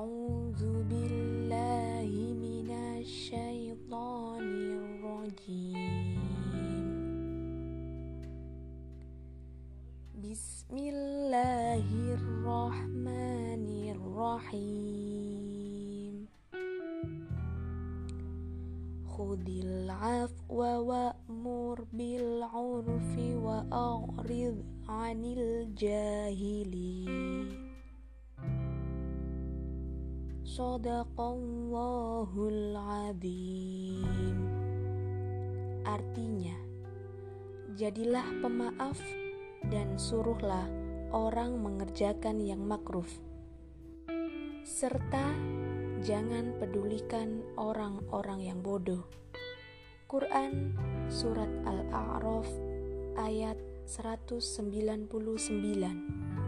أعوذ بالله من الشيطان الرجيم. بسم الله الرحمن الرحيم. خذ العفو وأمر بالعرف وأعرض عن الجاهلين. Sodaqallahul Azim. Artinya Jadilah pemaaf dan suruhlah orang mengerjakan yang makruf Serta jangan pedulikan orang-orang yang bodoh. Quran Surat Al-A'raf ayat 199